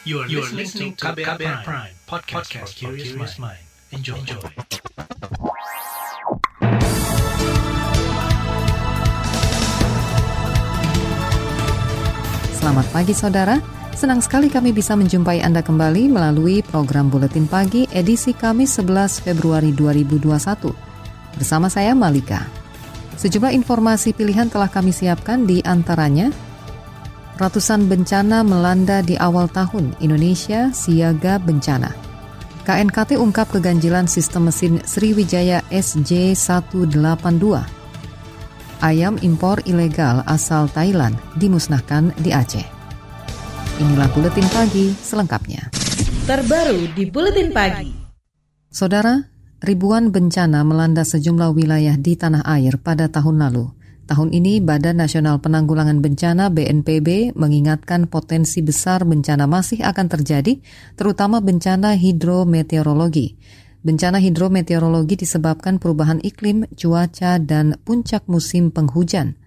You are, you are listening to KBR, Prime, Prime podcast, podcast for curious mind. Enjoy. Enjoy. Selamat pagi saudara, senang sekali kami bisa menjumpai Anda kembali melalui program Buletin Pagi edisi Kamis 11 Februari 2021. Bersama saya Malika. Sejumlah informasi pilihan telah kami siapkan di antaranya Ratusan bencana melanda di awal tahun Indonesia siaga bencana. KNKT ungkap keganjilan sistem mesin Sriwijaya SJ182 ayam impor ilegal asal Thailand dimusnahkan di Aceh. Inilah buletin pagi selengkapnya. Terbaru di buletin pagi. Saudara, ribuan bencana melanda sejumlah wilayah di tanah air pada tahun lalu. Tahun ini Badan Nasional Penanggulangan Bencana BNPB mengingatkan potensi besar bencana masih akan terjadi, terutama bencana hidrometeorologi. Bencana hidrometeorologi disebabkan perubahan iklim, cuaca, dan puncak musim penghujan.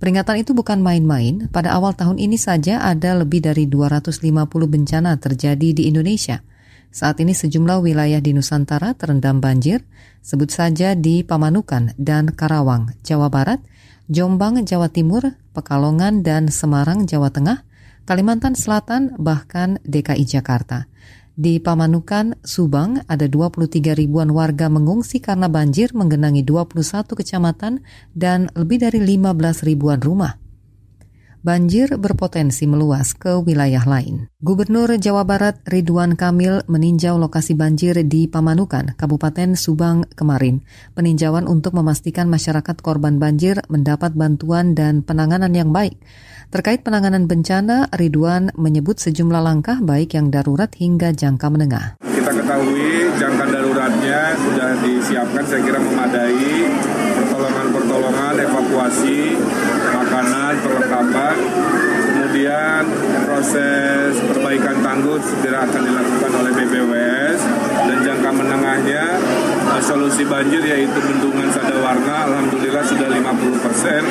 Peringatan itu bukan main-main, pada awal tahun ini saja ada lebih dari 250 bencana terjadi di Indonesia. Saat ini sejumlah wilayah di Nusantara terendam banjir, sebut saja di Pamanukan dan Karawang, Jawa Barat, Jombang, Jawa Timur, Pekalongan, dan Semarang, Jawa Tengah, Kalimantan Selatan, bahkan DKI Jakarta. Di Pamanukan, Subang, ada 23 ribuan warga mengungsi karena banjir menggenangi 21 kecamatan dan lebih dari 15 ribuan rumah. Banjir berpotensi meluas ke wilayah lain. Gubernur Jawa Barat Ridwan Kamil meninjau lokasi banjir di Pamanukan, Kabupaten Subang kemarin. Peninjauan untuk memastikan masyarakat korban banjir mendapat bantuan dan penanganan yang baik. Terkait penanganan bencana, Ridwan menyebut sejumlah langkah baik yang darurat hingga jangka menengah. Kita ketahui jangka daruratnya sudah disiapkan saya kira memadai pertolongan-pertolongan, evakuasi, makanan, perlengkapan, kemudian proses perbaikan tanggul segera akan dilakukan oleh BPWS dan jangka menengahnya solusi banjir yaitu bendungan Sadawarna alhamdulillah sudah 50 persen.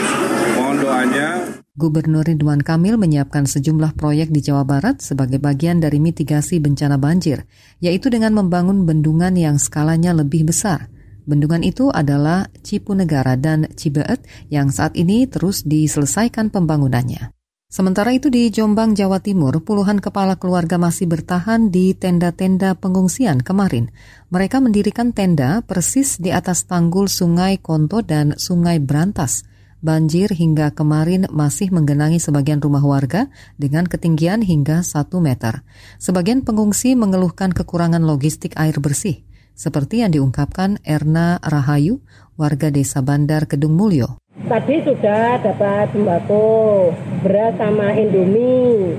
Mohon doanya. Gubernur Ridwan Kamil menyiapkan sejumlah proyek di Jawa Barat sebagai bagian dari mitigasi bencana banjir, yaitu dengan membangun bendungan yang skalanya lebih besar. Bendungan itu adalah Cipunegara dan Cibeet yang saat ini terus diselesaikan pembangunannya. Sementara itu di Jombang, Jawa Timur, puluhan kepala keluarga masih bertahan di tenda-tenda pengungsian kemarin. Mereka mendirikan tenda persis di atas tanggul Sungai Konto dan Sungai Brantas. Banjir hingga kemarin masih menggenangi sebagian rumah warga dengan ketinggian hingga 1 meter. Sebagian pengungsi mengeluhkan kekurangan logistik air bersih, seperti yang diungkapkan Erna Rahayu, warga desa Bandar Kedung Mulyo. Tadi sudah dapat sembako, beras sama indomie,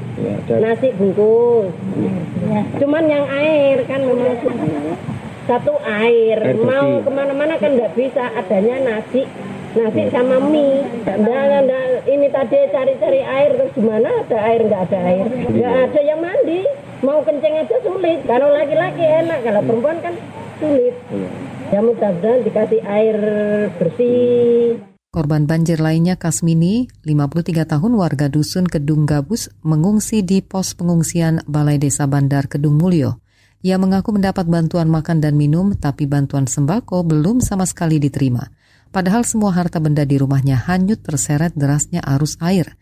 nasi bungkus. Cuman yang air kan memang satu air. Mau ke mana-mana kan nggak bisa, adanya nasi nasi sama mie. Dan, ini tadi cari-cari air terus gimana ada air nggak ada air, nggak ada yang mandi. Mau kencing aja sulit. Kalau laki-laki enak, kalau perempuan kan sulit. Ya mudah-mudahan dikasih air bersih. Korban banjir lainnya Kasmini, 53 tahun warga dusun Kedung Gabus, mengungsi di pos pengungsian Balai Desa Bandar Kedung Mulyo. Ia mengaku mendapat bantuan makan dan minum, tapi bantuan sembako belum sama sekali diterima. Padahal semua harta benda di rumahnya hanyut terseret derasnya arus air.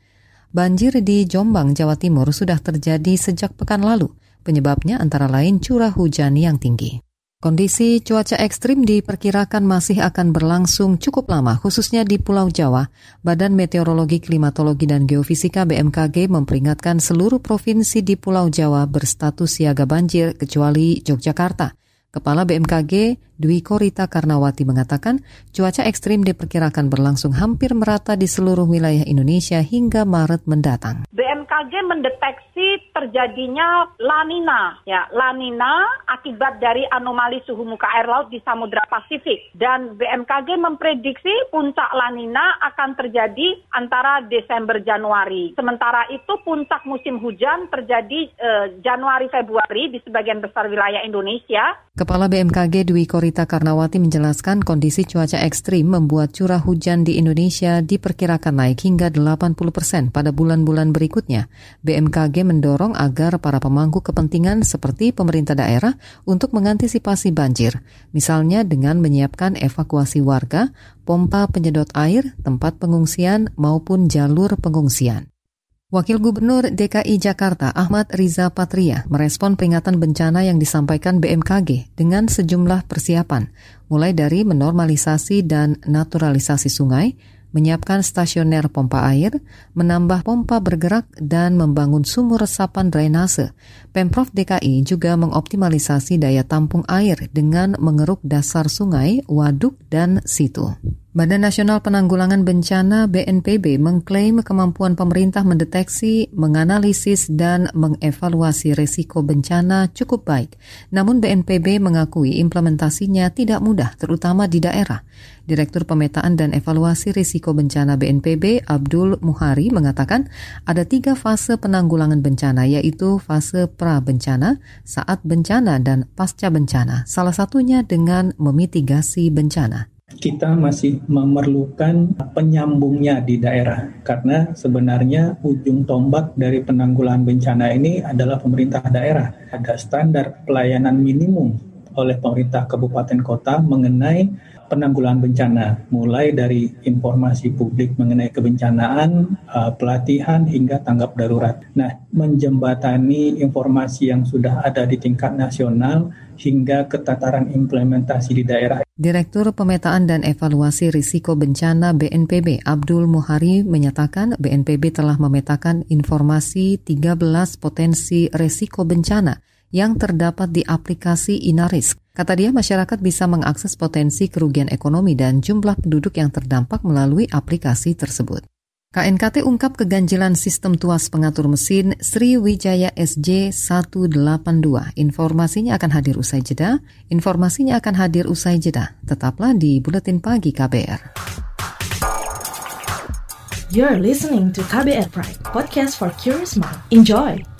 Banjir di Jombang, Jawa Timur sudah terjadi sejak pekan lalu. Penyebabnya antara lain curah hujan yang tinggi. Kondisi cuaca ekstrim diperkirakan masih akan berlangsung cukup lama, khususnya di Pulau Jawa. Badan Meteorologi, Klimatologi, dan Geofisika BMKG memperingatkan seluruh provinsi di Pulau Jawa berstatus siaga banjir kecuali Yogyakarta. Kepala BMKG Dwi Korita Karnawati mengatakan cuaca ekstrim diperkirakan berlangsung hampir merata di seluruh wilayah Indonesia hingga Maret mendatang. BMKG mendeteksi terjadinya lanina, ya lanina akibat dari anomali suhu muka air laut di Samudra Pasifik dan BMKG memprediksi puncak lanina akan terjadi antara Desember Januari. Sementara itu puncak musim hujan terjadi eh, Januari Februari di sebagian besar wilayah Indonesia. Kepala BMKG Dwi Korita Rita Karnawati menjelaskan kondisi cuaca ekstrim membuat curah hujan di Indonesia diperkirakan naik hingga 80 persen pada bulan-bulan berikutnya. BMKG mendorong agar para pemangku kepentingan seperti pemerintah daerah untuk mengantisipasi banjir, misalnya dengan menyiapkan evakuasi warga, pompa penyedot air, tempat pengungsian, maupun jalur pengungsian. Wakil Gubernur DKI Jakarta Ahmad Riza Patria merespon peringatan bencana yang disampaikan BMKG dengan sejumlah persiapan, mulai dari menormalisasi dan naturalisasi sungai, menyiapkan stasioner pompa air, menambah pompa bergerak, dan membangun sumur resapan drainase. Pemprov DKI juga mengoptimalisasi daya tampung air dengan mengeruk dasar sungai, waduk, dan situ. Badan Nasional Penanggulangan Bencana BNPB mengklaim kemampuan pemerintah mendeteksi, menganalisis, dan mengevaluasi risiko bencana cukup baik. Namun BNPB mengakui implementasinya tidak mudah, terutama di daerah. Direktur Pemetaan dan Evaluasi Risiko Bencana BNPB Abdul Muhari mengatakan ada tiga fase penanggulangan bencana, yaitu fase pra-bencana, saat bencana, dan pasca bencana. Salah satunya dengan memitigasi bencana kita masih memerlukan penyambungnya di daerah karena sebenarnya ujung tombak dari penanggulangan bencana ini adalah pemerintah daerah. Ada standar pelayanan minimum oleh pemerintah kabupaten kota mengenai penanggulangan bencana, mulai dari informasi publik mengenai kebencanaan, uh, pelatihan hingga tanggap darurat. Nah, menjembatani informasi yang sudah ada di tingkat nasional hingga ke tataran implementasi di daerah. Direktur Pemetaan dan Evaluasi Risiko Bencana BNPB Abdul Muhari menyatakan BNPB telah memetakan informasi 13 potensi risiko bencana yang terdapat di aplikasi Inarisk. Kata dia, masyarakat bisa mengakses potensi kerugian ekonomi dan jumlah penduduk yang terdampak melalui aplikasi tersebut. KNKT ungkap keganjilan sistem tuas pengatur mesin Sriwijaya SJ 182. Informasinya akan hadir usai jeda. Informasinya akan hadir usai jeda. Tetaplah di Buletin Pagi KBR. You're listening to KBR Pride, podcast for curious mind. Enjoy!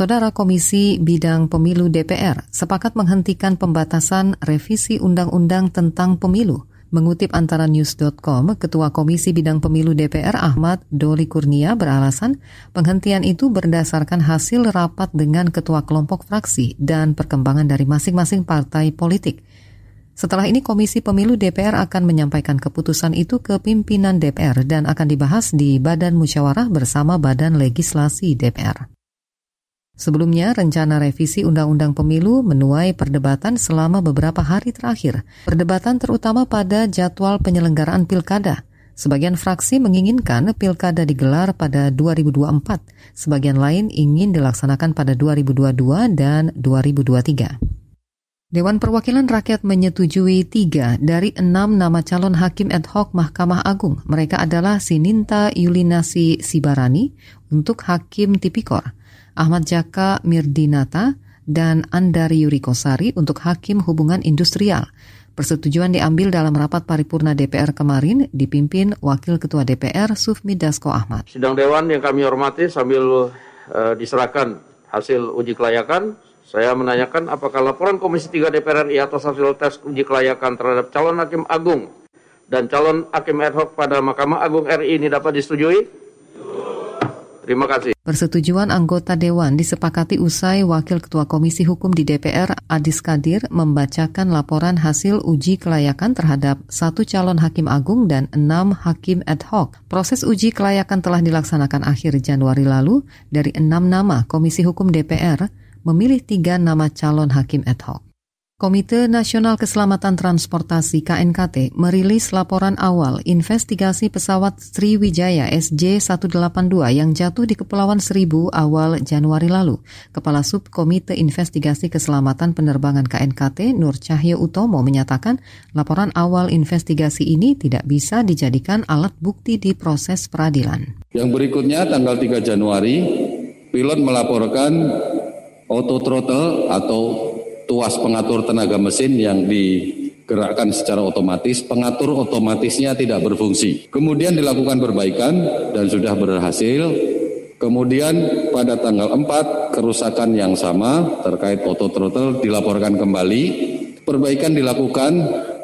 Saudara Komisi Bidang Pemilu DPR sepakat menghentikan pembatasan revisi Undang-Undang tentang Pemilu. Mengutip antara news.com, Ketua Komisi Bidang Pemilu DPR Ahmad Doli Kurnia beralasan penghentian itu berdasarkan hasil rapat dengan ketua kelompok fraksi dan perkembangan dari masing-masing partai politik. Setelah ini Komisi Pemilu DPR akan menyampaikan keputusan itu ke pimpinan DPR dan akan dibahas di Badan Musyawarah bersama Badan Legislasi DPR. Sebelumnya, rencana revisi Undang-Undang Pemilu menuai perdebatan selama beberapa hari terakhir. Perdebatan terutama pada jadwal penyelenggaraan pilkada. Sebagian fraksi menginginkan pilkada digelar pada 2024, sebagian lain ingin dilaksanakan pada 2022 dan 2023. Dewan Perwakilan Rakyat menyetujui tiga dari enam nama calon hakim ad hoc Mahkamah Agung. Mereka adalah Sininta Yulinasi Sibarani untuk Hakim Tipikor, Ahmad Jaka Mirdinata, dan Andari Yurikosari untuk Hakim Hubungan Industrial. Persetujuan diambil dalam rapat paripurna DPR kemarin dipimpin Wakil Ketua DPR Sufmi Dasko Ahmad. Sidang Dewan yang kami hormati sambil uh, diserahkan hasil uji kelayakan, saya menanyakan apakah laporan Komisi 3 DPR RI atas hasil tes uji kelayakan terhadap calon Hakim Agung dan calon Hakim ad hoc pada Mahkamah Agung RI ini dapat disetujui? Terima kasih. Persetujuan anggota Dewan disepakati usai Wakil Ketua Komisi Hukum di DPR, Adis Kadir, membacakan laporan hasil uji kelayakan terhadap satu calon hakim agung dan enam hakim ad hoc. Proses uji kelayakan telah dilaksanakan akhir Januari lalu. Dari enam nama, Komisi Hukum DPR memilih tiga nama calon hakim ad hoc. Komite Nasional Keselamatan Transportasi KNKT merilis laporan awal investigasi pesawat Sriwijaya SJ182 yang jatuh di Kepulauan Seribu awal Januari lalu. Kepala Subkomite Investigasi Keselamatan Penerbangan KNKT Nur Cahyo Utomo menyatakan laporan awal investigasi ini tidak bisa dijadikan alat bukti di proses peradilan. Yang berikutnya tanggal 3 Januari, pilot melaporkan auto throttle atau tuas pengatur tenaga mesin yang digerakkan secara otomatis, pengatur otomatisnya tidak berfungsi. Kemudian dilakukan perbaikan dan sudah berhasil. Kemudian pada tanggal 4 kerusakan yang sama terkait auto throttle dilaporkan kembali. Perbaikan dilakukan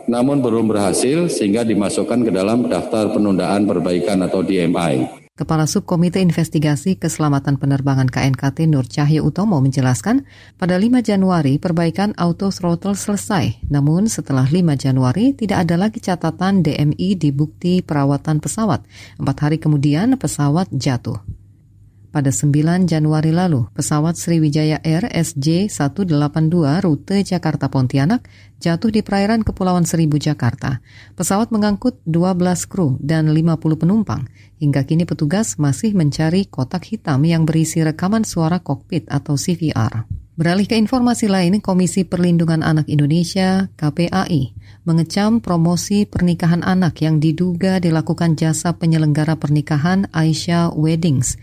namun belum berhasil sehingga dimasukkan ke dalam daftar penundaan perbaikan atau DMI. Kepala Subkomite Investigasi Keselamatan Penerbangan KNKT Nur Cahyo Utomo menjelaskan, pada 5 Januari perbaikan auto throttle selesai, namun setelah 5 Januari tidak ada lagi catatan DMI di bukti perawatan pesawat. Empat hari kemudian pesawat jatuh. Pada 9 Januari lalu, pesawat Sriwijaya Air SJ182 rute Jakarta Pontianak jatuh di perairan Kepulauan Seribu Jakarta. Pesawat mengangkut 12 kru dan 50 penumpang. Hingga kini petugas masih mencari kotak hitam yang berisi rekaman suara kokpit atau CVR. Beralih ke informasi lain, Komisi Perlindungan Anak Indonesia KPAI mengecam promosi pernikahan anak yang diduga dilakukan jasa penyelenggara pernikahan Aisyah Weddings.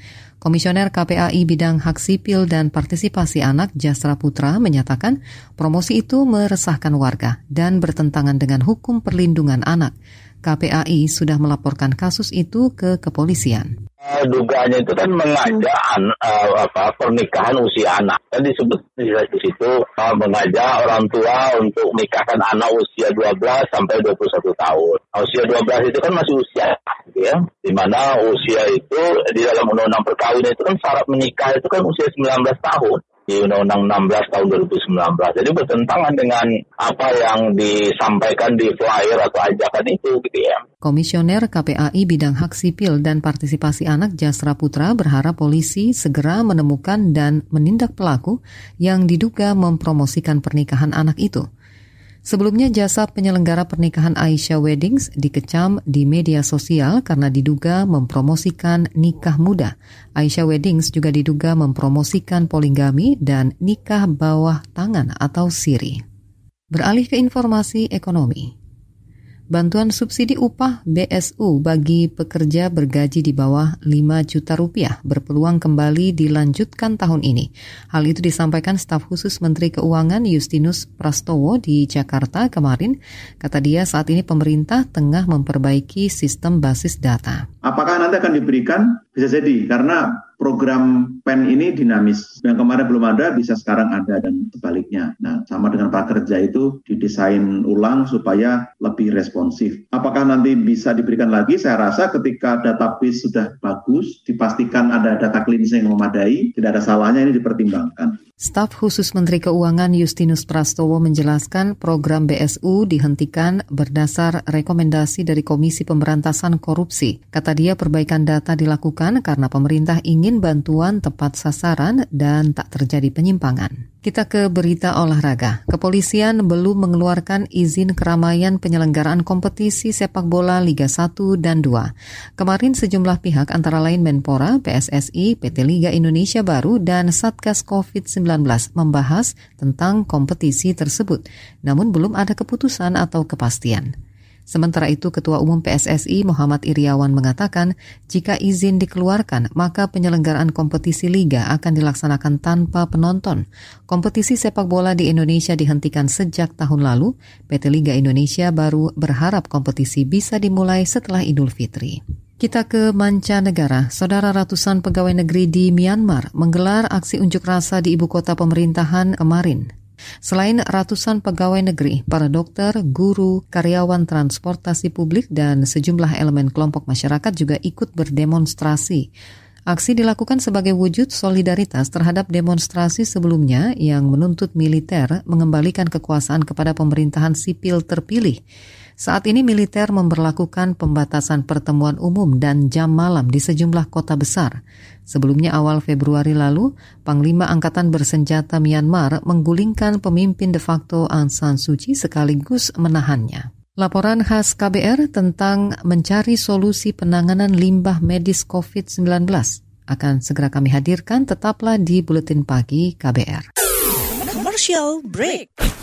Komisioner KPAI bidang hak sipil dan partisipasi anak Jasra Putra menyatakan promosi itu meresahkan warga dan bertentangan dengan hukum perlindungan anak. KPAI sudah melaporkan kasus itu ke kepolisian. Uh, dugaannya itu kan mengajak uh, apa pernikahan usia anak. Dan disebut di situ uh, mengajak orang tua untuk menikahkan anak usia 12 sampai 21 tahun. Usia 12 itu kan masih usia gitu ya. Di mana usia itu di dalam undang-undang perkawinan itu kan syarat menikah itu kan usia 19 tahun di Undang-Undang 16 tahun 2019. Jadi bertentangan dengan apa yang disampaikan di flyer atau ajakan itu gitu ya. Komisioner KPAI Bidang Hak Sipil dan Partisipasi Anak Jasra Putra berharap polisi segera menemukan dan menindak pelaku yang diduga mempromosikan pernikahan anak itu. Sebelumnya jasa penyelenggara pernikahan Aisyah Weddings dikecam di media sosial karena diduga mempromosikan nikah muda. Aisyah Weddings juga diduga mempromosikan poligami dan nikah bawah tangan atau siri. Beralih ke informasi ekonomi. Bantuan subsidi upah BSU bagi pekerja bergaji di bawah 5 juta rupiah berpeluang kembali dilanjutkan tahun ini. Hal itu disampaikan staf khusus Menteri Keuangan Justinus Prastowo di Jakarta kemarin. Kata dia saat ini pemerintah tengah memperbaiki sistem basis data. Apakah nanti akan diberikan? Bisa jadi karena program PEN ini dinamis. Yang kemarin belum ada, bisa sekarang ada dan sebaliknya. Nah, sama dengan prakerja itu didesain ulang supaya lebih responsif. Apakah nanti bisa diberikan lagi? Saya rasa ketika database sudah bagus, dipastikan ada data klinis yang memadai, tidak ada salahnya ini dipertimbangkan. Staf khusus Menteri Keuangan Justinus Prastowo menjelaskan program BSU dihentikan berdasar rekomendasi dari Komisi Pemberantasan Korupsi. Kata dia perbaikan data dilakukan karena pemerintah ingin bantuan tepat sasaran dan tak terjadi penyimpangan. Kita ke berita olahraga. Kepolisian belum mengeluarkan izin keramaian penyelenggaraan kompetisi sepak bola Liga 1 dan 2. Kemarin sejumlah pihak antara lain Menpora, PSSI, PT Liga Indonesia Baru, dan Satgas COVID-19 membahas tentang kompetisi tersebut. Namun belum ada keputusan atau kepastian. Sementara itu, Ketua Umum PSSI Muhammad Iriawan mengatakan, jika izin dikeluarkan, maka penyelenggaraan kompetisi liga akan dilaksanakan tanpa penonton. Kompetisi sepak bola di Indonesia dihentikan sejak tahun lalu. PT Liga Indonesia baru berharap kompetisi bisa dimulai setelah Idul Fitri. Kita ke mancanegara. Saudara ratusan pegawai negeri di Myanmar menggelar aksi unjuk rasa di ibu kota pemerintahan kemarin. Selain ratusan pegawai negeri, para dokter, guru, karyawan transportasi publik, dan sejumlah elemen kelompok masyarakat juga ikut berdemonstrasi. Aksi dilakukan sebagai wujud solidaritas terhadap demonstrasi sebelumnya yang menuntut militer mengembalikan kekuasaan kepada pemerintahan sipil terpilih. Saat ini militer memperlakukan pembatasan pertemuan umum dan jam malam di sejumlah kota besar. Sebelumnya awal Februari lalu, Panglima Angkatan Bersenjata Myanmar menggulingkan pemimpin de facto Aung San Suu Kyi sekaligus menahannya. Laporan khas KBR tentang mencari solusi penanganan limbah medis COVID-19 akan segera kami hadirkan tetaplah di Buletin Pagi KBR. Commercial break.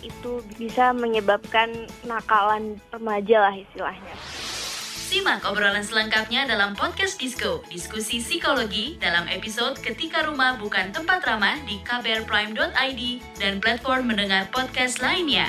itu bisa menyebabkan nakalan remaja lah istilahnya. Simak obrolan selengkapnya dalam podcast Disko, diskusi psikologi dalam episode Ketika Rumah Bukan Tempat Ramah di kbrprime.id dan platform mendengar podcast lainnya.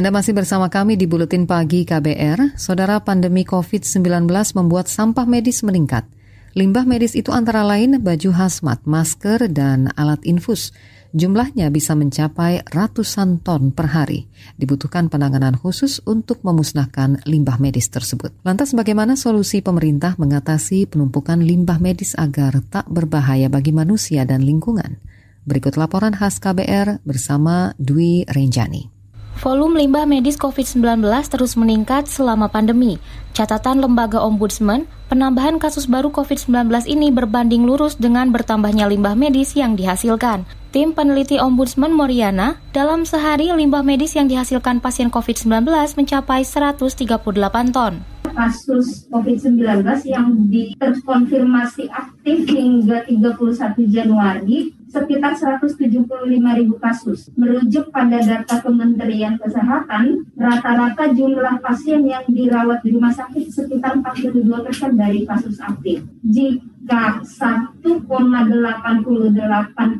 Anda masih bersama kami di Buletin Pagi KBR. Saudara pandemi COVID-19 membuat sampah medis meningkat. Limbah medis itu antara lain baju hazmat, masker, dan alat infus. Jumlahnya bisa mencapai ratusan ton per hari. Dibutuhkan penanganan khusus untuk memusnahkan limbah medis tersebut. Lantas bagaimana solusi pemerintah mengatasi penumpukan limbah medis agar tak berbahaya bagi manusia dan lingkungan? Berikut laporan khas KBR bersama Dwi Renjani. Volume limbah medis COVID-19 terus meningkat selama pandemi. Catatan Lembaga Ombudsman, penambahan kasus baru COVID-19 ini berbanding lurus dengan bertambahnya limbah medis yang dihasilkan. Tim peneliti Ombudsman Moriana, dalam sehari limbah medis yang dihasilkan pasien COVID-19 mencapai 138 ton kasus COVID-19 yang terkonfirmasi aktif hingga 31 Januari sekitar 175 ribu kasus. Merujuk pada data Kementerian Kesehatan, rata-rata jumlah pasien yang dirawat di rumah sakit sekitar 42 persen dari kasus aktif. Jika 1,88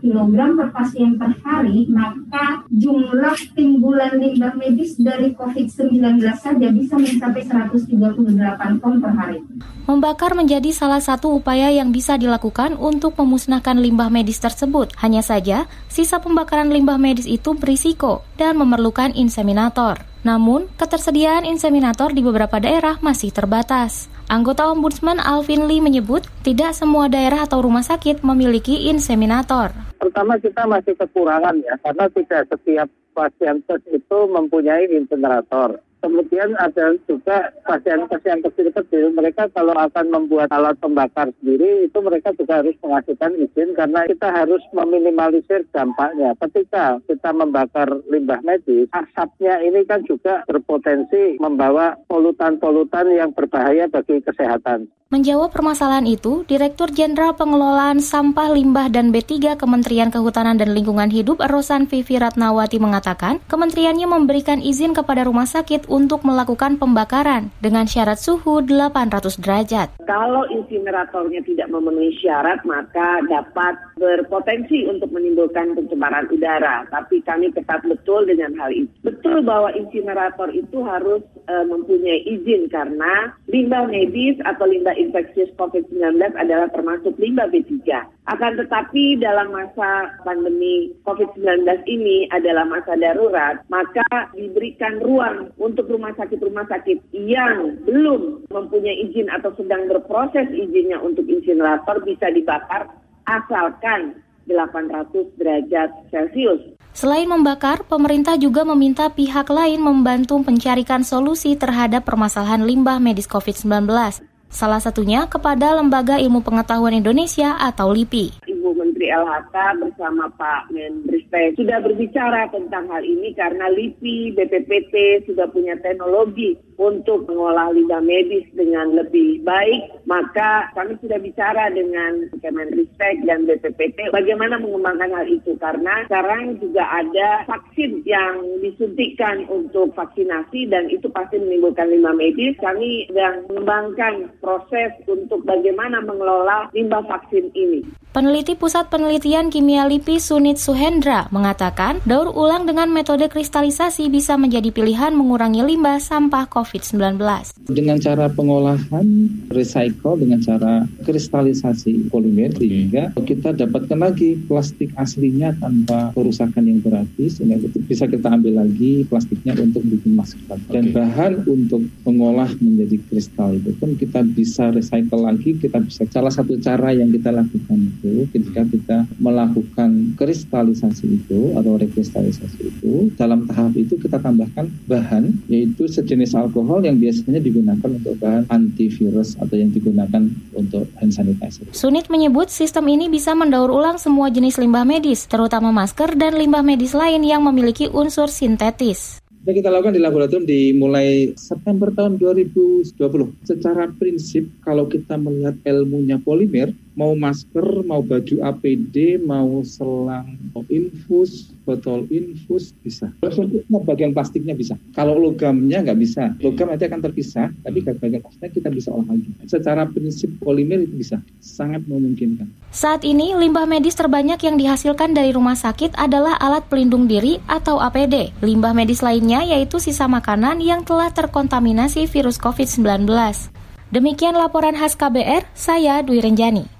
kg per pasien per hari, maka jumlah timbulan limbah medis dari COVID-19 saja bisa mencapai 138 ton per hari. Membakar menjadi salah satu upaya yang bisa dilakukan untuk memusnahkan limbah medis tersebut. Hanya saja, sisa pembakaran limbah medis itu berisiko dan memerlukan inseminator. Namun, ketersediaan inseminator di beberapa daerah masih terbatas. Anggota Ombudsman Alvin Lee menyebut tidak semua daerah atau rumah sakit memiliki inseminator. Pertama kita masih kekurangan ya, karena tidak setiap pasien itu mempunyai inseminator. Kemudian ada juga pasien-pasien kecil-kecil, mereka kalau akan membuat alat pembakar sendiri, itu mereka juga harus mengajukan izin karena kita harus meminimalisir dampaknya. Ketika kita membakar limbah medis, asapnya ini kan juga berpotensi membawa polutan-polutan yang berbahaya bagi kesehatan. Menjawab permasalahan itu, Direktur Jenderal Pengelolaan Sampah Limbah dan B3 Kementerian Kehutanan dan Lingkungan Hidup Rosan Vivi Ratnawati mengatakan, kementeriannya memberikan izin kepada rumah sakit untuk melakukan pembakaran dengan syarat suhu 800 derajat. Kalau insineratornya tidak memenuhi syarat, maka dapat berpotensi untuk menimbulkan pencemaran udara. Tapi kami ketat betul dengan hal itu. Betul bahwa insinerator itu harus e, mempunyai izin karena limbah medis atau limbah infeksius COVID-19 adalah termasuk limbah B3. Akan tetapi dalam masa pandemi COVID-19 ini adalah masa darurat, maka diberikan ruang untuk rumah sakit-rumah sakit yang belum mempunyai izin atau sedang berproses izinnya untuk insinerator bisa dibakar asalkan 800 derajat Celcius. Selain membakar, pemerintah juga meminta pihak lain membantu mencarikan solusi terhadap permasalahan limbah medis COVID-19 salah satunya kepada Lembaga Ilmu Pengetahuan Indonesia atau LIPI. Ibu Menteri LHK bersama Pak Menristek sudah berbicara tentang hal ini karena LIPI, BPPT sudah punya teknologi untuk mengolah limbah medis dengan lebih baik, maka kami sudah bicara dengan Kemenristek dan BPPT bagaimana mengembangkan hal itu karena sekarang juga ada vaksin yang disuntikan untuk vaksinasi dan itu pasti menimbulkan limbah medis. Kami sedang mengembangkan proses untuk bagaimana mengelola limbah vaksin ini. Peneliti Pusat Pusat Penelitian Kimia LIPI Sunit Suhendra mengatakan daur ulang dengan metode kristalisasi bisa menjadi pilihan mengurangi limbah sampah COVID-19. Dengan cara pengolahan recycle dengan cara kristalisasi polimer sehingga kita dapatkan lagi plastik aslinya tanpa kerusakan yang berarti sehingga bisa kita ambil lagi plastiknya untuk bikin masker. Dan bahan untuk mengolah menjadi kristal itu pun kita bisa recycle lagi, kita bisa salah satu cara yang kita lakukan itu ketika kita melakukan kristalisasi itu atau rekristalisasi itu dalam tahap itu kita tambahkan bahan yaitu sejenis alkohol yang biasanya digunakan untuk bahan antivirus atau yang digunakan untuk hand sanitizer. Sunit menyebut sistem ini bisa mendaur ulang semua jenis limbah medis, terutama masker dan limbah medis lain yang memiliki unsur sintetis. Yang kita lakukan di laboratorium dimulai September tahun 2020. Secara prinsip kalau kita melihat ilmunya polimer, mau masker, mau baju APD, mau selang, mau infus, botol infus bisa. Bentuknya bagian plastiknya bisa. Kalau logamnya nggak bisa. Logam nanti akan terpisah, tapi bagian plastiknya kita bisa olah lagi. Secara prinsip polimer itu bisa, sangat memungkinkan. Saat ini, limbah medis terbanyak yang dihasilkan dari rumah sakit adalah alat pelindung diri atau APD. Limbah medis lainnya yaitu sisa makanan yang telah terkontaminasi virus COVID-19. Demikian laporan khas KBR, saya Dwi Renjani.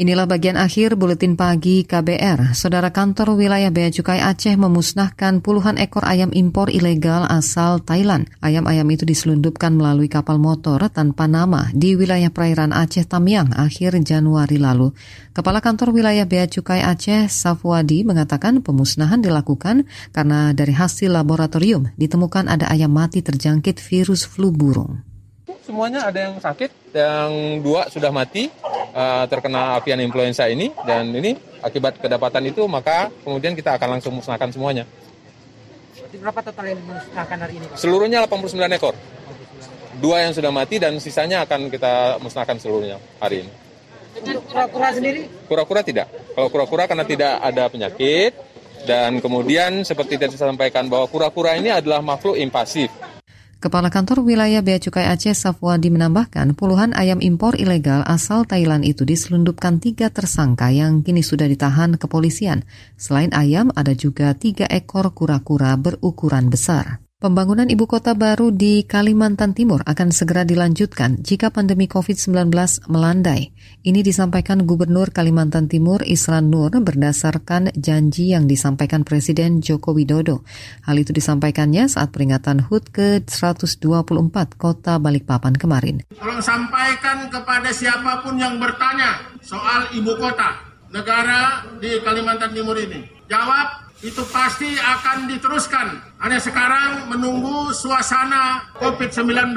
Inilah bagian akhir buletin pagi KBR. Saudara kantor wilayah Bea Cukai Aceh memusnahkan puluhan ekor ayam impor ilegal asal Thailand. Ayam-ayam itu diselundupkan melalui kapal motor tanpa nama di wilayah perairan Aceh Tamiang akhir Januari lalu. Kepala kantor wilayah Bea Cukai Aceh Safwadi mengatakan pemusnahan dilakukan karena dari hasil laboratorium ditemukan ada ayam mati terjangkit virus flu burung semuanya ada yang sakit, yang dua sudah mati uh, terkena avian influenza ini dan ini akibat kedapatan itu maka kemudian kita akan langsung musnahkan semuanya. berapa total yang dimusnahkan hari ini? Pak? Seluruhnya 89 ekor. Dua yang sudah mati dan sisanya akan kita musnahkan seluruhnya hari ini. kura-kura sendiri? Kura-kura tidak. Kalau kura-kura karena tidak ada penyakit dan kemudian seperti tadi saya sampaikan bahwa kura-kura ini adalah makhluk invasif. Kepala Kantor Wilayah Bea Cukai Aceh Safwadi menambahkan puluhan ayam impor ilegal asal Thailand itu diselundupkan tiga tersangka yang kini sudah ditahan kepolisian. Selain ayam, ada juga tiga ekor kura-kura berukuran besar. Pembangunan ibu kota baru di Kalimantan Timur akan segera dilanjutkan jika pandemi COVID-19 melandai. Ini disampaikan Gubernur Kalimantan Timur Isran Nur berdasarkan janji yang disampaikan Presiden Joko Widodo. Hal itu disampaikannya saat peringatan HUT ke-124 Kota Balikpapan kemarin. Tolong sampaikan kepada siapa pun yang bertanya soal ibu kota negara di Kalimantan Timur ini. Jawab itu pasti akan diteruskan. Hanya sekarang menunggu suasana COVID-19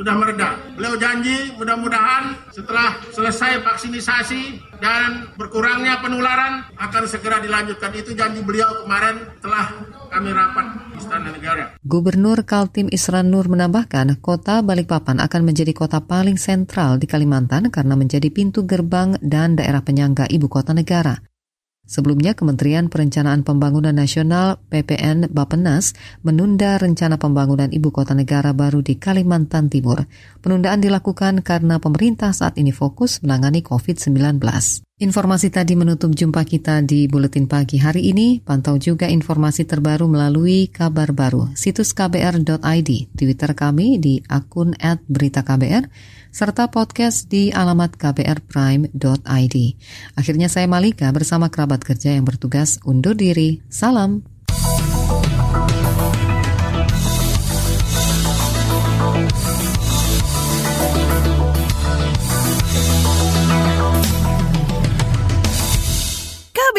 sudah mereda. Beliau janji mudah-mudahan setelah selesai vaksinisasi dan berkurangnya penularan akan segera dilanjutkan. Itu janji beliau kemarin telah kami rapat Istana Negara. Gubernur Kaltim Isran Nur menambahkan, kota Balikpapan akan menjadi kota paling sentral di Kalimantan karena menjadi pintu gerbang dan daerah penyangga ibu kota negara. Sebelumnya, Kementerian Perencanaan Pembangunan Nasional PPN Bapenas menunda rencana pembangunan ibu kota negara baru di Kalimantan Timur. Penundaan dilakukan karena pemerintah saat ini fokus menangani COVID-19. Informasi tadi menutup jumpa kita di Buletin Pagi hari ini. Pantau juga informasi terbaru melalui kabar baru, situs kbr.id, Twitter kami di akun @beritaKBR, serta podcast di alamat kbrprime.id. Akhirnya saya Malika bersama kerabat kerja yang bertugas undur diri. Salam.